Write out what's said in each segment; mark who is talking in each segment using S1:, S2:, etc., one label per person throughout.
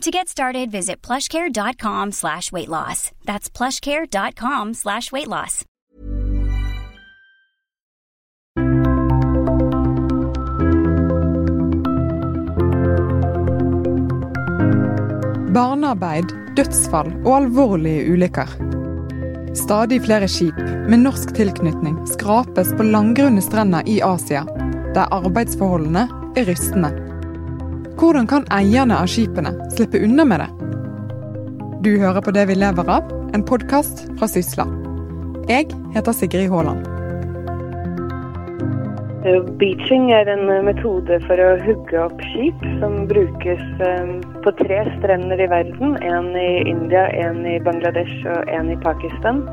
S1: To get started, visit plushcare.com slash weight loss. That's plushcare.com slash weight loss.
S2: Barnearbeid, dødsfall og alvorlige ulykker. Stadig flere skip med norsk tilknytning skrapes på langgrunne strender i Asia, der arbeidsforholdene er rystende. Hvordan kan eierne av skipene slippe unna med det? Du hører på Det vi lever av, en podkast fra Sysla. Jeg heter Sigrid Haaland.
S3: Eh, Beaching er en eh, metode for å hugge opp skip som brukes eh, på tre strender i verden. En i India, en i Bangladesh og en i Pakistan.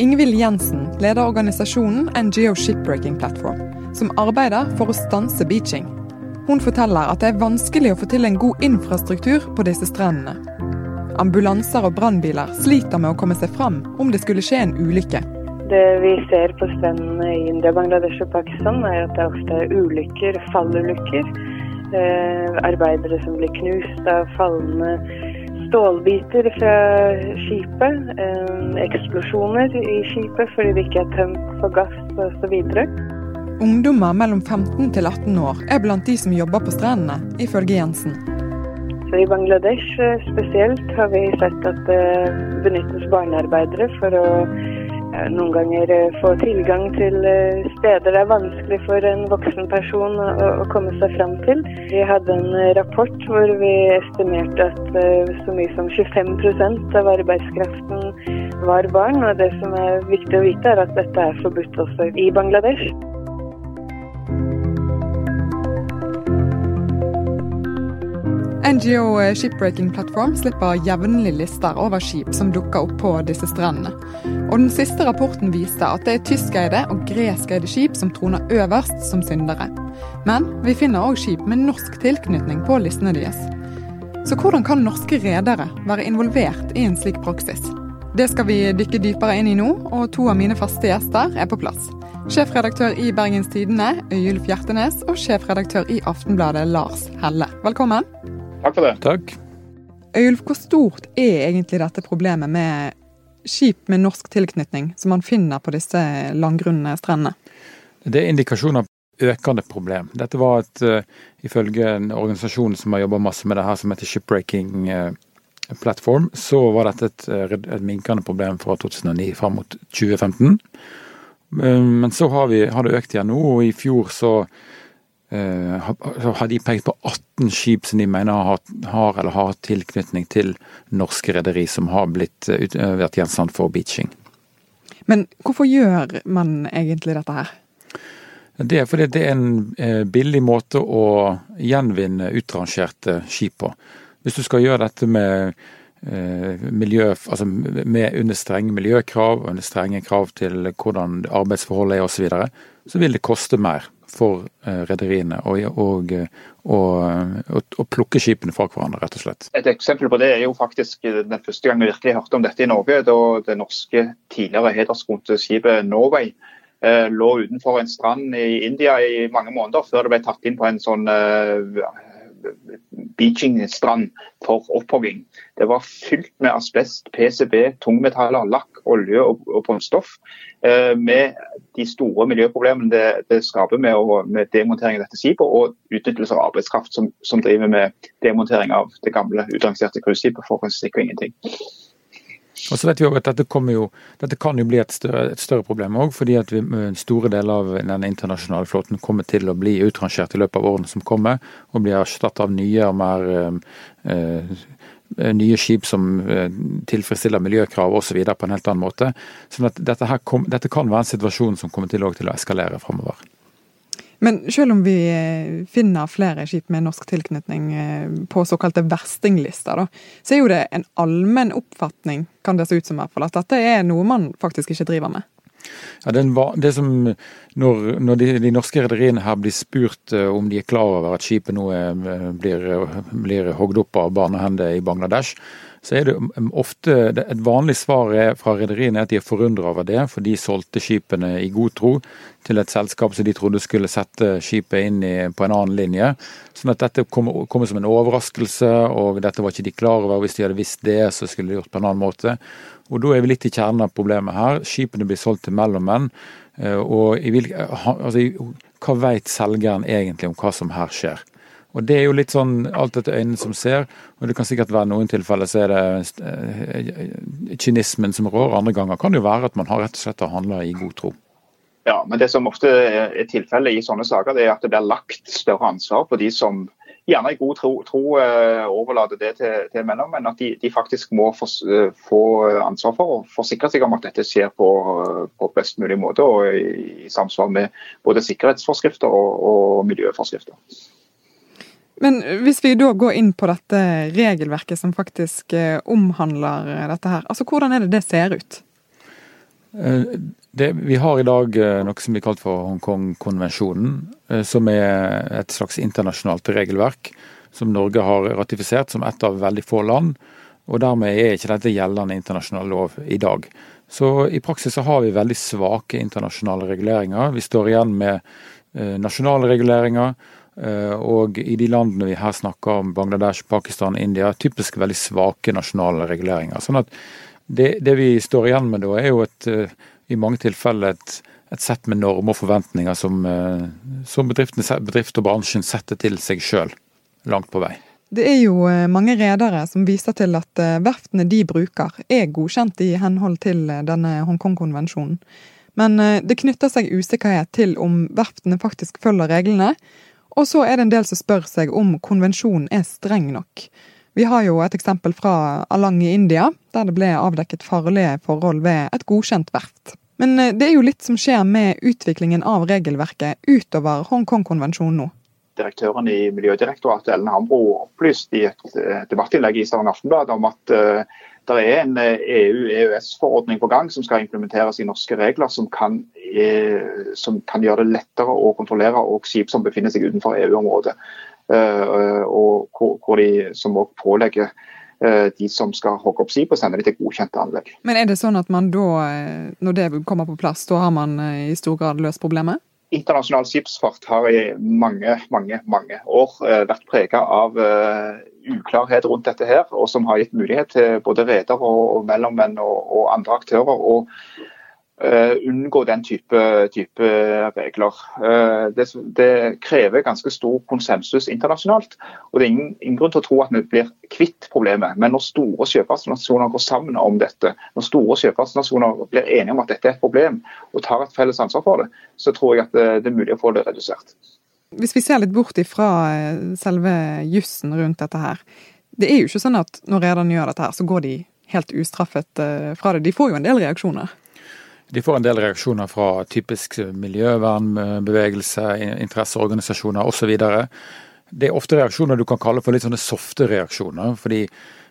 S2: Ingvild Jensen leder organisasjonen NGO Shipbreaking Platform, som arbeider for å stanse beaching. Hun forteller at det er vanskelig å få til en god infrastruktur på disse strendene. Ambulanser og brannbiler sliter med å komme seg fram om det skulle skje en ulykke.
S3: Det vi ser på strendene i India, Bangladesh og Pakistan, er at det ofte er ulykker, fallulykker. Eh, arbeidere som blir knust av fallende stålbiter fra skipet. Eh, eksplosjoner i skipet fordi det ikke er tømt for gass osv.
S2: Ungdommer mellom 15 til 18 år er blant de som jobber på strendene, ifølge Jensen.
S3: Så I Bangladesh eh, spesielt har vi sett at det benyttes barnearbeidere for å eh, noen ganger eh, få tilgang til eh, steder det er vanskelig for en voksen person å, komme seg fram til. Vi hadde en eh, rapport hvor vi estimerte at eh, så mye som 25% av arbeidskraften var barn. Og det som er viktig å vite, er at dette er forbudt også i Bangladesh.
S2: NGO Shipbreaking Platform slipper jevnlig lister over skip som dukker opp på disse strendene. Og Den siste rapporten viste at det er tyskeide og greskeide skip som troner øverst som syndere. Men vi finner òg skip med norsk tilknytning på listene deres. Så hvordan kan norske redere være involvert i en slik praksis? Det skal vi dykke dypere inn i nå, og to av mine faste gjester er på plass. Sjefredaktør i Bergens Tidende, Øyulf Hjertenes, og sjefredaktør i Aftenbladet, Lars Helle. Velkommen.
S4: Takk for det.
S5: Takk.
S2: Øyulf, hvor stort er egentlig dette problemet med skip med norsk tilknytning som man finner på disse langgrunne strendene?
S5: Det er indikasjoner på økende problem. Dette var et, uh, ifølge en organisasjon som har jobba masse med det her, som heter Shipbreaking uh, Platform, så var dette et, et, et minkende problem fra 2009 fram mot 2015. Uh, men så har, vi, har det økt igjen nå, og i fjor så har de pekt på 18 skip som de mener har, har eller har tilknytning til norske rederi som har blitt, vært gjenstand for beaching.
S2: Men hvorfor gjør man egentlig dette her?
S5: Det er fordi det er en billig måte å gjenvinne utrangerte skip på. Hvis du skal gjøre dette med miljø, altså med under strenge miljøkrav, under strenge krav til hvordan arbeidsforholdet er osv., så, videre, så vil det koste mer for rederiene å plukke skipene fra hverandre, rett og slett.
S4: Et eksempel på det er jo faktisk den første gang vi virkelig hørte om dette i Norge, da det norske tidligere hederskronte skipet Norway eh, lå utenfor en strand i India i mange måneder før det ble tatt inn på en sånn eh, beachingstrand for opphogging. Det var fylt med asbest, PCB, tungmetaller, lakk, olje og, og brunstoff. Eh, med de store miljøproblemene det, det skaper med, med, demontering av dette skipet, og utnyttelse av arbeidskraft som, som, driver med demontering av det gamle utrangerte cruiseskipet for å sikre ingenting.
S5: Og så vet vi også at dette, jo, dette kan jo bli et større, et større problem òg, fordi at vi, store deler av den internasjonale flåten kommer til å bli utrangert i løpet av årene som kommer, og blir erstattet av nye og mer øh, nye skip som eh, tilfredsstiller miljøkrav osv. på en helt annen måte. sånn dette, dette, kan være en situasjon som kommer til, til å eskalere framover.
S2: Men selv om vi eh, finner flere skip med norsk tilknytning eh, på såkalte verstinglister, så er jo det en allmenn oppfatning, kan det se ut som hvert fall, at dette er noe man faktisk ikke driver med.
S5: Ja, det, det som, når, når de, de, norske rederiene her blir spurt eh, om de er klar over at skipet nå er, blir, blir hogd opp av barnehender i Bangladesh, så er det ofte Et vanlig svar fra rederiene er at de er forundra over det, for de solgte skipene i god tro til et selskap som de trodde skulle sette skipet inn i, på en annen linje. Sånn at dette kommer kom som en overraskelse, og dette var ikke de klar over. Hvis de hadde visst det, så skulle de gjort på en annen måte. Og Da er vi litt i kjernen av problemet her. Skipene blir solgt til mellommenn. Eh, og i, altså, Hva vet selgeren egentlig om hva som her skjer? Og Det er jo litt sånn alt etter øynene som ser, og det kan sikkert være noen tilfeller så er det eh, kynismen som rår. Andre ganger kan det jo være at man har rett og slett handla i god tro.
S4: Ja, men det som ofte er tilfellet i sånne saker, det er at det blir lagt større ansvar på de som gjerne i god tro, tro uh, overlater det til, til mellommenn. At de, de, faktisk må få, uh, få, ansvar for å forsikre seg om at dette skjer på, på best mulig måte og i, i samsvar med både sikkerhetsforskrifter og, og miljøforskrifter.
S2: Men hvis vi da går inn på dette regelverket som faktisk eh, omhandler dette her, altså hvordan er det det ser ut?
S5: Eh, det, vi har i dag eh, noe som blir kalt for Hongkong-konvensjonen, som er et slags internasjonalt regelverk som Norge har ratifisert som et av veldig få land. Og dermed er ikke dette gjeldende internasjonal lov i dag. Så i praksis så har vi veldig svake internasjonale reguleringer. Vi står igjen med nasjonale reguleringer. Eh, og i de landene vi her snakker om, Bangladesh, Pakistan, India, typisk veldig svake nasjonale reguleringer. Sånn at det, det vi står igjen med da, er jo et, eh, i mange tilfeller et, et sett med normer og forventninger som, eh, som bedrift og bransjen setter til seg sjøl, langt på vei.
S2: Det er jo mange redere som viser til at verftene de bruker er godkjent i henhold til denne Hongkong-konvensjonen. Men det knytter seg usikkerhet til om verftene faktisk følger reglene, og så er det en del som spør seg om konvensjonen er streng nok. Vi har jo et eksempel fra Alang i India, der det ble avdekket farlige forhold ved et godkjent verft. Men eh, det er jo litt som skjer med utviklingen av regelverket utover Hongkong-konvensjonen nå.
S4: Direktøren i Miljødirektoratet Ellen Hambro opplyste i et eh, debattinnlegg i Stavanger Aftenblad om at uh, det er en EU-EØS-forordning på gang som skal implementeres i norske regler, som kan er, som kan gjøre det lettere å kontrollere og skip som befinner seg utenfor EU-området. Uh, og hvor, de som også pålegger de som skal hogge opp skip og sende dem til godkjente anlegg.
S2: Men er det sånn at man da, eh, når det kommer på plass, da har man i stor grad løst problemet?
S4: Internasjonal skipsfart har i mange mange, mange år vært preget av uklarhet rundt dette her, og som har gitt mulighet til både reder og, mellommenn og, og andre aktører. Uh, unngå den type, type regler. Uh, det, det, krever ganske stor konsensus internasjonalt. og Det er ingen, ingen, grunn til å tro at vi blir kvitt problemet. Men når store sjøfartsnasjoner går sammen om dette, når store sjøfartsnasjoner blir enige om at dette er et problem og tar et felles ansvar for det, så tror jeg at det, det er mulig å få det redusert.
S2: Hvis vi ser litt bort ifra eh, selve jussen rundt dette her. Det er jo ikke sånn at når rederne gjør dette her, så går de helt ustraffet fra det. De får jo en del reaksjoner.
S5: De får en del reaksjoner fra typisk miljøvernbevegelse, interesseorganisasjoner osv. Det er ofte reaksjoner du kan kalle for litt sånne softe reaksjoner. fordi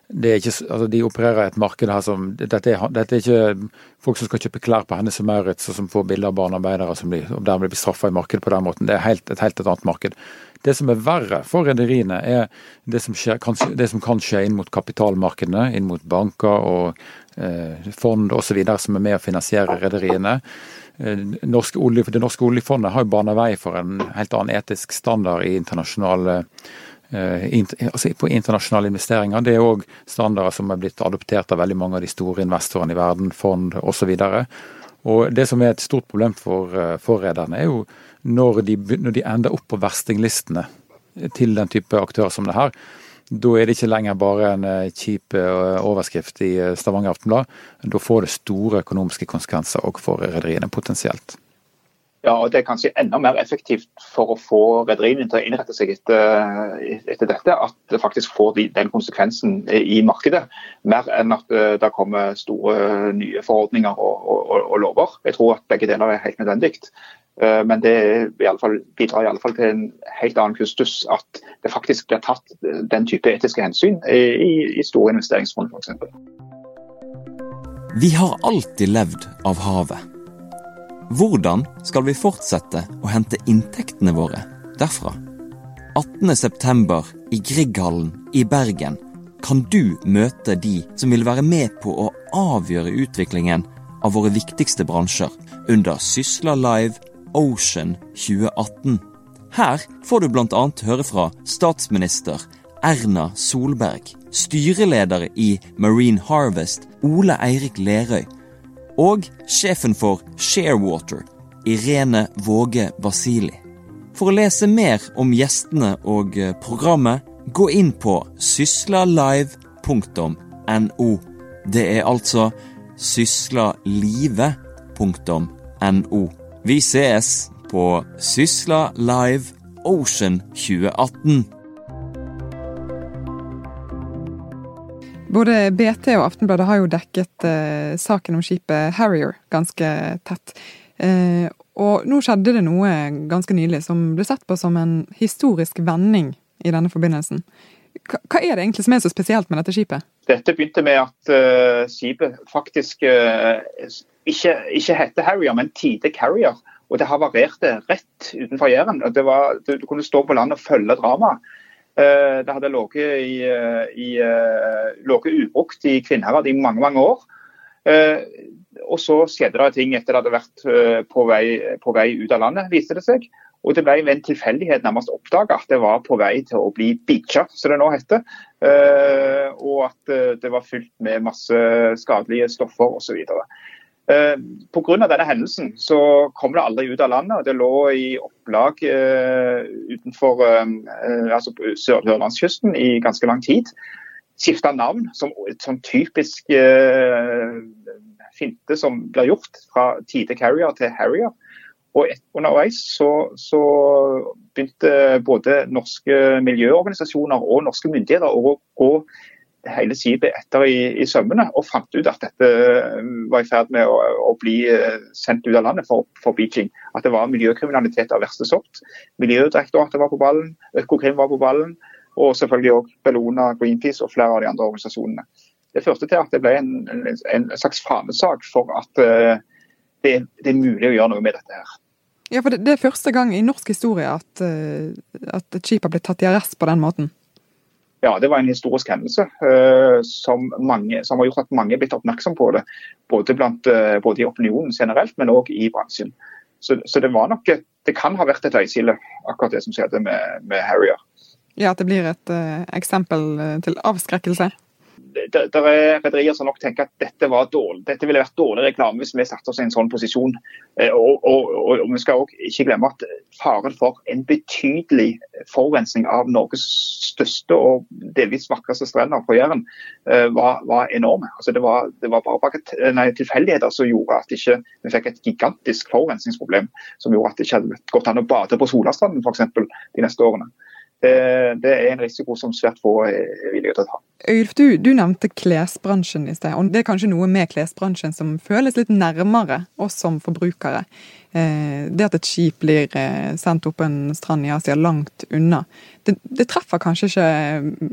S5: ikke, altså de opererer i et marked her som dette er, dette er, ikke folk som skal kjøpe klær på Hennes og Maurits og som får bilder av barnearbeidere som blir, og dermed blir straffa i markedet på den måten. Det er helt, et helt et annet marked. Det som er verre for rederiene, er det som, skjer, kan, det som kan skje inn mot kapitalmarkedene, inn mot banker og Eh, fond osv. som er med å finansiere rederiene. Eh, det norske oljefondet har jo bana vei for en helt annen etisk standard i internasjonale eh, altså på internasjonale investeringer. Det er òg standarder som er blitt adoptert av veldig mange av de store investorene i verden, fond osv. Og Det som er et stort problem for, for rederne, er jo når de, når de ender opp på verstinglistene til den type aktører som det her, Da er det ikke lenger bare en kjip overskrift i Stavanger Aftenblad. Da får det store økonomiske konsekvenser òg for rederiene, potensielt.
S4: Ja, og Det er kanskje enda mer effektivt for å få rederiene til å innrette seg etter, etter, dette, at det faktisk får de, den konsekvensen i markedet, mer enn at eh, det kommer store nye forordninger og, og, og, lover. Jeg tror at begge deler er helt nødvendig. Eh, men det i alle fall, bidrar i alle fall til en helt annen kustus at det faktisk blir tatt den type etiske hensyn i, i store investeringsfond f.eks.
S6: Vi har alltid levd av havet. Hvordan skal vi fortsette å hente inntektene våre derfra? 18.9. i Grieghallen i Bergen kan du møte de som vil være med på å avgjøre utviklingen av våre viktigste bransjer under Sysla Live Ocean 2018. Her får du bl.a. høre fra statsminister Erna Solberg, styreleder i Marine Harvest Ole Eirik Lerøy og sjefen for Sharewater, Irene Våge Basili. For å lese mer om gjestene og eh, programmet, gå inn på syslalive.no. Det er altså syslalive.no. Vi ses på Sysla Live Ocean 2018.
S2: Både BT og Aftenbladet har jo dekket eh, saken om skipet Harrier ganske tett. Eh, og nå skjedde det noe ganske nylig som ble sett på som en historisk vending i denne forbindelsen. Hva er det egentlig som er så spesielt med dette skipet?
S4: Dette begynte med at uh, skipet faktisk uh, ikke, ikke heter Harrier, men Tide Carrier. Og det havarerte rett utenfor Jæren. Du kunne stå på land og følge dramaet. Eh, det hadde ligget eh, eh, ubrukt i Kvinnherad i mange mange år. Og så skjedde det ting etter det hadde vært på vei, på vei ut av landet, viste det seg. Og det ble ved en tilfeldighet nærmest oppdaga at det var på vei til å bli beacha, som det nå heter. Og at det var fylt med masse skadelige stoffer osv. Eh, Pga. denne hendelsen så kom det aldri ut av landet. og Det lå i opplag eh, utenfor eh, altså sørlandskysten i ganske lang tid. Skifta navn som, et sånn typisk finte som blir gjort fra Tide Carrier til Harrier. Og underveis så, så, begynte både norske miljøorganisasjoner og norske myndigheter å gå hele skipet etter i, i, sømmene og fant ut at dette eh, var i ferd med å, å bli eh, sendt ut av landet for, for, Beijing. At det var miljøkriminalitet av verste sort. Miljødirektoratet var på ballen, Økokrim var på ballen, og selvfølgelig òg Bellona, Greenpeace og flere av de andre organisasjonene. Det førte til at det ble en, en slags fanesak for at uh, det, det, er mulig å gjøre noe med dette her.
S2: Ja, for Det, det er første gang i norsk historie at, uh, at et skip har blitt tatt i arrest på den måten?
S4: Ja, det var en historisk hendelse uh, som, mange, som, har gjort at mange er blitt oppmerksom på det. Både, blant, uh, både i opinionen generelt, men òg i bransjen. Så, så, det var nok et, det kan ha vært et øyskille, akkurat det som skjedde med, med Harrier.
S2: Ja, At det blir et uh, eksempel til avskrekkelse?
S4: Det, det er rederier som nok tenker at dette, dårlig, dette ville vært dårlig reklame hvis vi satte oss i en sånn posisjon. Eh, og, og, og, og Vi skal også ikke glemme at faren for en betydelig forurensning av Norges største og delvis vakreste strender på Jæren eh, var, var enorme. Altså det, var, det var bare nei, tilfeldigheter som gjorde at ikke, vi fikk et gigantisk forurensningsproblem som gjorde at det ikke hadde gått an å bade på Solastranden f.eks. de neste årene. Det, det, er en risiko som svært få er villige til å ta.
S2: Ulf, du, du, nevnte klesbransjen i sted. og Det er kanskje noe med klesbransjen som føles litt nærmere oss som forbrukere. Eh, det at et skip blir eh, sendt opp en strand i Asia langt unna. Det, det, treffer kanskje ikke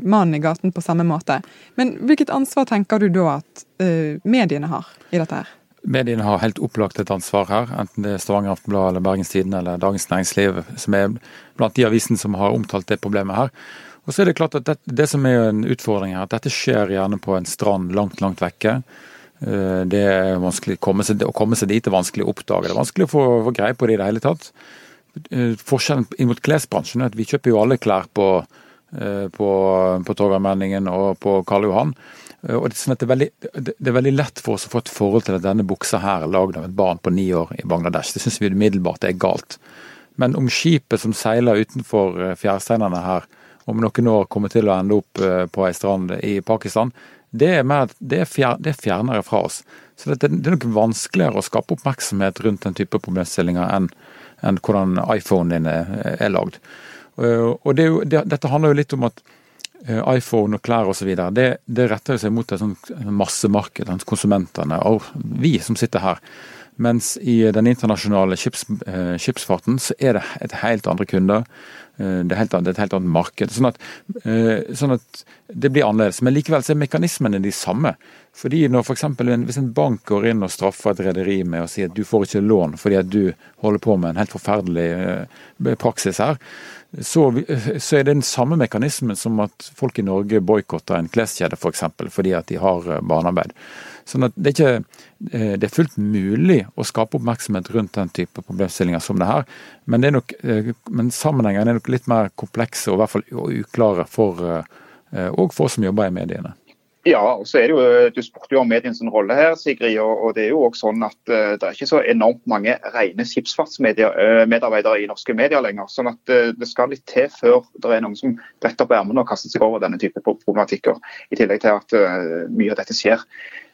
S2: mannen i gaten på samme måte. Men hvilket ansvar tenker du da at eh, mediene har i dette her?
S5: Mediene har helt opplagt et ansvar her, enten det er Stavanger Aftenblad eller Bergens Tidende eller Dagens Næringsliv, som er blant de avisene som har omtalt det problemet her. Og så er Det klart at det, det som er en utfordring her, at dette skjer gjerne på en strand langt, langt vekke. Eh, det er vanskelig å komme seg, å komme seg dit er vanskelig å oppdage. Det er vanskelig å få, få greie på det i det hele tatt. Eh, forskjellen inn mot klesbransjen er at vi kjøper jo alle klær på, eh, på, på Torgallmenningen og på Karl Johan. Eh, og det, er veldig, det, er veldig, lett for oss å få et forhold til at denne buksa her er lagd av et barn på ni år i Bangladesh. Det syns vi umiddelbart er galt. Men om skipet som seiler utenfor eh, fjærsteinene her, om noen år kommer til å ende opp på ei strand i Pakistan, det er, mer, det, er fjer, det er, fjernere fra oss. Så det, det, er nok vanskeligere å skape oppmerksomhet rundt den type problemstillinger enn, enn hvordan iPhonen din er, er lagd. Og det, dette handler jo litt om at iPhone og klær osv. Det, det retter seg mot et sånt massemarked, konsumentene og vi som sitter her. Mens i den internasjonale skips, skipsfarten så er det et helt andre kunder. Eh, det er, helt, det er, et helt annet marked. Sånn at, eh, sånn at, det blir annerledes. Men likevel så er mekanismene de samme. Fordi når for eksempel, Hvis en bank går inn og straffer et rederi med å si at du får ikke lån fordi at du holder på med en helt forferdelig eh, praksis her, så, så er det den samme mekanismen som at folk i Norge boikotter en kleskjede f.eks. For fordi at de har barnearbeid. Sånn at det er, ikke, eh, det er fullt mulig å skape oppmerksomhet rundt den type problemstillinger som det her, men, eh, men sammenhengene er nok litt mer komplekse og i hvert fall uklare for, eh, og for oss som jobber i mediene.
S4: Ja, og så er det jo, Du spurte jo om mediens rolle her, Sigrid. og Det er jo også sånn at det er ikke så enormt mange rene skipsfartsmedarbeidere i norske medier lenger. sånn at Det skal litt til før det er noen som bretter opp ermene og kaster seg over denne type problematikker. I tillegg til at mye av dette skjer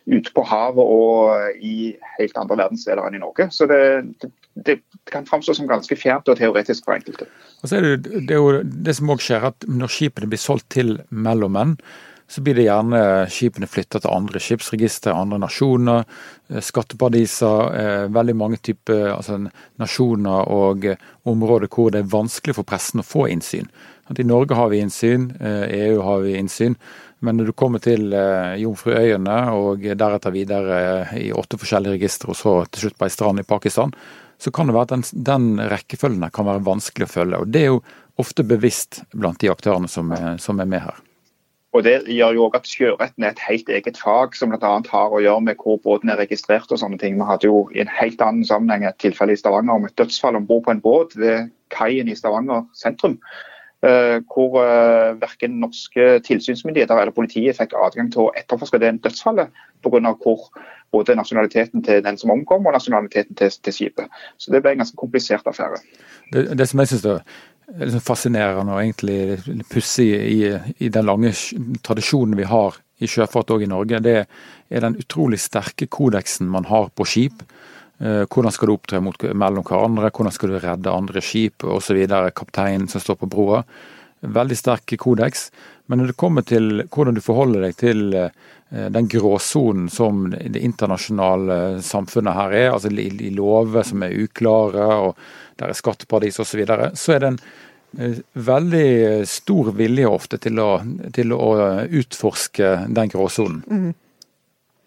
S4: ute på havet og i helt andre verdensdeler enn i Norge. Så det, det, det kan framstå som ganske fjernt og teoretisk for enkelte.
S5: Og så er det, det, er jo det som også skjer, at når skipene blir solgt til mellommenn, så blir det gjerne skipene flytta til andre skipsregister, andre nasjoner, eh, skatteparadiser, eh, veldig mange typer altså, nasjoner og områder hvor det er vanskelig for pressen å få innsyn. I Norge har vi innsyn, EU e har vi innsyn, men når du kommer til eh, Jomfruøyene og deretter videre eh, i åtte forskjellige registre, og så til slutt på ei strand i Pakistan, så kan det være at den, den rekkefølgen kan være vanskelig å følge. og Det er jo ofte bevisst blant de aktørene som er, som er med her.
S4: Og Det gjør jo også at sjøretten er et helt eget fag som bl.a. har å gjøre med hvor båten er registrert og sånne ting. Vi hadde jo i en helt annen sammenheng et tilfelle i Stavanger om et dødsfall om bord på en båt ved kaien i Stavanger sentrum. Eh, hvor eh, verken norske tilsynsmyndigheter eller politiet fikk adgang til å etterforske det dødsfallet, pga. hvor både nasjonaliteten til den som omkom og nasjonaliteten til, til, skipet. Så det ble en ganske komplisert affære.
S5: Det, det som jeg synes er liksom fascinerende og egentlig pussig i, i, den lange tradisjonen vi har i sjøfart òg i Norge, det er den utrolig sterke kodeksen man har på skip hvordan skal du opptre mot, mellom hverandre, hvordan skal du redde andre skip osv. Kapteinen som står på broa. Veldig sterk kodeks. Men når det kommer til hvordan du forholder deg til eh, den gråsonen som det internasjonale samfunnet her er, altså i lover som er uklare, og der er skatteparadis osv., så, videre, så er det en eh, veldig stor vilje ofte til å, til å utforske den gråsonen. Mm.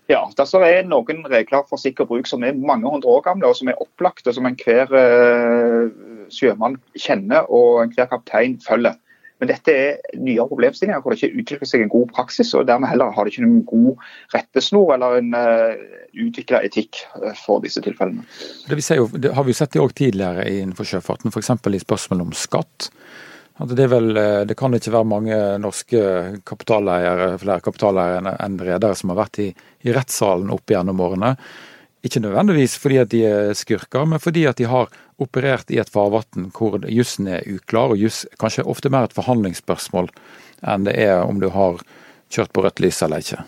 S4: Ja, det er noen regler for sikker bruk som er mange hundre år gamle, og som er opplagte, som enhver uh, sjømann kjenner og enhver kaptein følger. Men dette er nye problemstillinger hvor det ikke utvikler seg en god praksis, og dermed heller har det ikke noen god rettesnor eller en uh, eh, utvikla etikk eh, for disse tilfellene.
S5: Det, jo, det har vi jo sett det òg tidligere innenfor sjøfarten, f.eks. i spørsmål om skatt. Det, vel, eh, det, kan ikke være mange norske kapitaleiere, flere kapitaleiere enn redere som har vært i, i rettssalen opp gjennom årene. Ikke nødvendigvis fordi at de er skurker, men fordi at de har operert i et farvann hvor jussen er uklar, og juss kanskje ofte mer et forhandlingsspørsmål enn det er om du har kjørt på rødt lys eller ikke.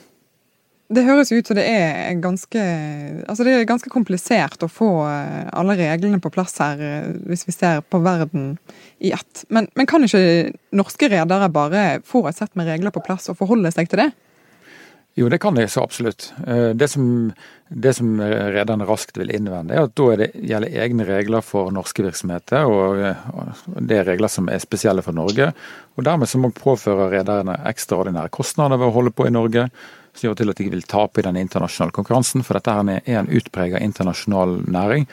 S2: Det høres ut som det er ganske altså det er ganske komplisert å få eh, alle reglene på plass her, eh, hvis vi ser på verden i ett. Men, men kan ikke norske redere bare få et sett med regler på plass og forholde seg til det?
S5: Jo, det kan de så absolutt. Eh, det som, det som rederne raskt vil innvende, er at da det, gjelder egne regler for norske virksomheter. Og det er regler som er spesielle for Norge. Og dermed så må påføre rederne ekstraordinære kostnader ved å holde på i Norge som gjør til at de vil tape i den internasjonale konkurransen, for dette her er en utpreget internasjonal næring.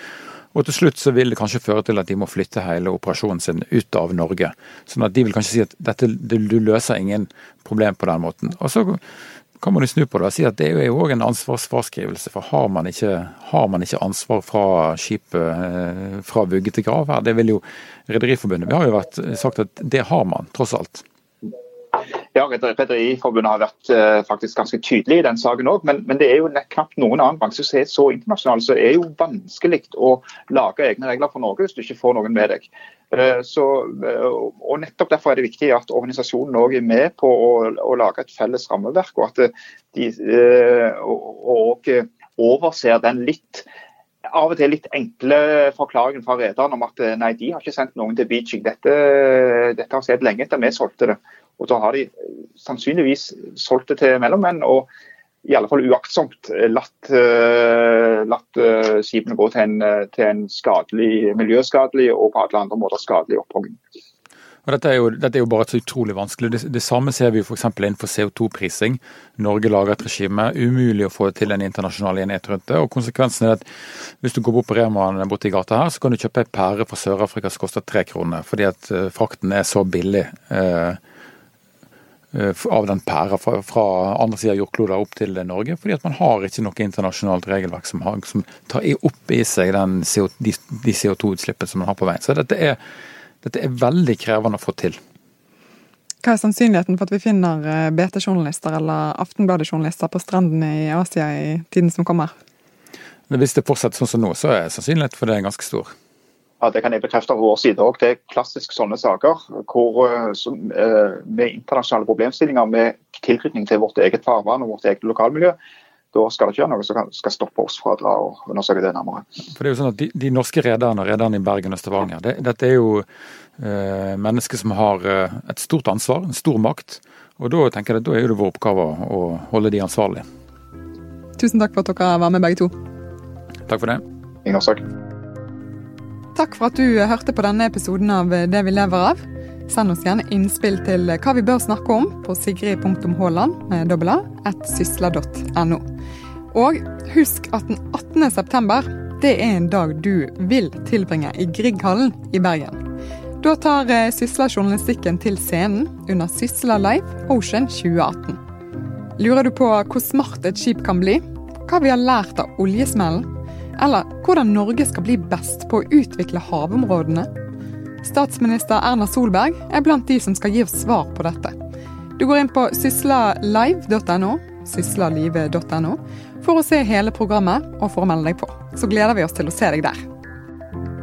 S5: Og til slutt så vil det kanskje føre til at de må flytte hele operasjonen sin ut av Norge. Sånn at de vil kanskje si at dette, du løser ingen problem på den måten. Og så kan man jo snu på det og si at det er jo òg en ansvarsfraskrivelse. For har man, ikke, har man ikke ansvar fra skipet eh, fra vugge til grav her? Det vil jo Rederiforbundet Vi har jo vært, sagt at det har man, tross alt.
S4: Ja, Rederiforbundet har vært uh, faktisk ganske tydelig i den saken òg. Men, men, det er jo knapt noen annen bransje som er så internasjonal. Så det er jo vanskelig å lage egne regler for Norge hvis du ikke får noen med deg. Uh, så, uh, og Nettopp derfor er det viktig at organisasjonen òg er med på å, å, lage et felles rammeverk. Og at de og, overser den litt av og til litt enkle forklaringen fra rederen om at nei, de har ikke sendt noen til Beijing. Dette, dette har skjedd lenge etter vi solgte det. Og da har de sannsynligvis solgt det til mellommenn. og i alle fall uaktsomt latt, uh, latt skipene gå til en, til en, skadelig, miljøskadelig og på alle andre måter skadelig opphogging.
S5: Og dette er, jo, dette er jo bare så utrolig vanskelig. Det, det samme ser vi f.eks. innenfor CO2-prising. Norge lager et regime. Umulig å få til en internasjonal enighet rundt det. og Konsekvensen er at hvis du går bort på Remaen borti gata her, så kan du kjøpe ei pære fra Sør-Afrika som koster tre kroner, fordi at frakten er så billig. Eh, av den pæra fra, fra andre sida av jordkloden opp til Norge. Fordi at man har ikke noe internasjonalt regelverk som, har, som tar opp i seg CO, de, de CO2-utslippene som man har på veien. Så dette er, dette er veldig krevende å få til.
S2: Hva er sannsynligheten for at vi finner eh, BT-journalister eller Aftenbladet-journalister på strendene i Asia i tiden som kommer?
S5: Hvis det fortsetter sånn som nå, så er sannsynligheten for det ganske stor.
S4: Ja, Det kan jeg bekrefte fra vår side òg. Det er klassisk sånne saker hvor, eh, som, eh, med internasjonale problemstillinger med tilknytning til vårt eget farvann og vårt eget lokalmiljø. Da skal det ikke være noe som skal stoppe oss fra å dra og undersøke det nærmere.
S5: For det er jo sånn at De, de norske rederne, rederne i Bergen og Stavanger, det, dette er jo eh, mennesker som har eh, et stort ansvar, en stor makt. Og Da tenker jeg at da er det vår oppgave å holde de ansvarlige.
S2: Tusen takk for at dere var med begge to.
S5: Takk for det.
S4: Ingen årsak.
S2: Takk for at du hørte på denne episoden av Det vi lever av. Send oss gjerne innspill til hva vi bør snakke om på sigrid.haaland med dobbel a at. Og husk at den 18. september det er en dag du vil tilbringe i Grieghallen i Bergen. Da tar eh, Sysla-journalistikken til scenen under Sysla Live Ocean 2018. Lurer du på hvor smart et skip kan bli? Hva vi har lært av oljesmellen? Eller hvordan Norge skal bli best på å utvikle havområdene? Statsminister Erna Solberg er blant de som skal gi oss svar på dette. Du går inn på syslalive.no, syslalive.no, for å se hele programmet og for å melde deg på. Så gleder vi oss til å se deg der.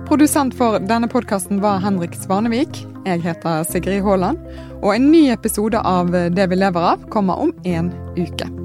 S2: Produsent for denne podkasten var Henrik Svanevik. Jeg heter Sigrid Haaland. Og en ny episode av Det vi lever av kommer om en uke.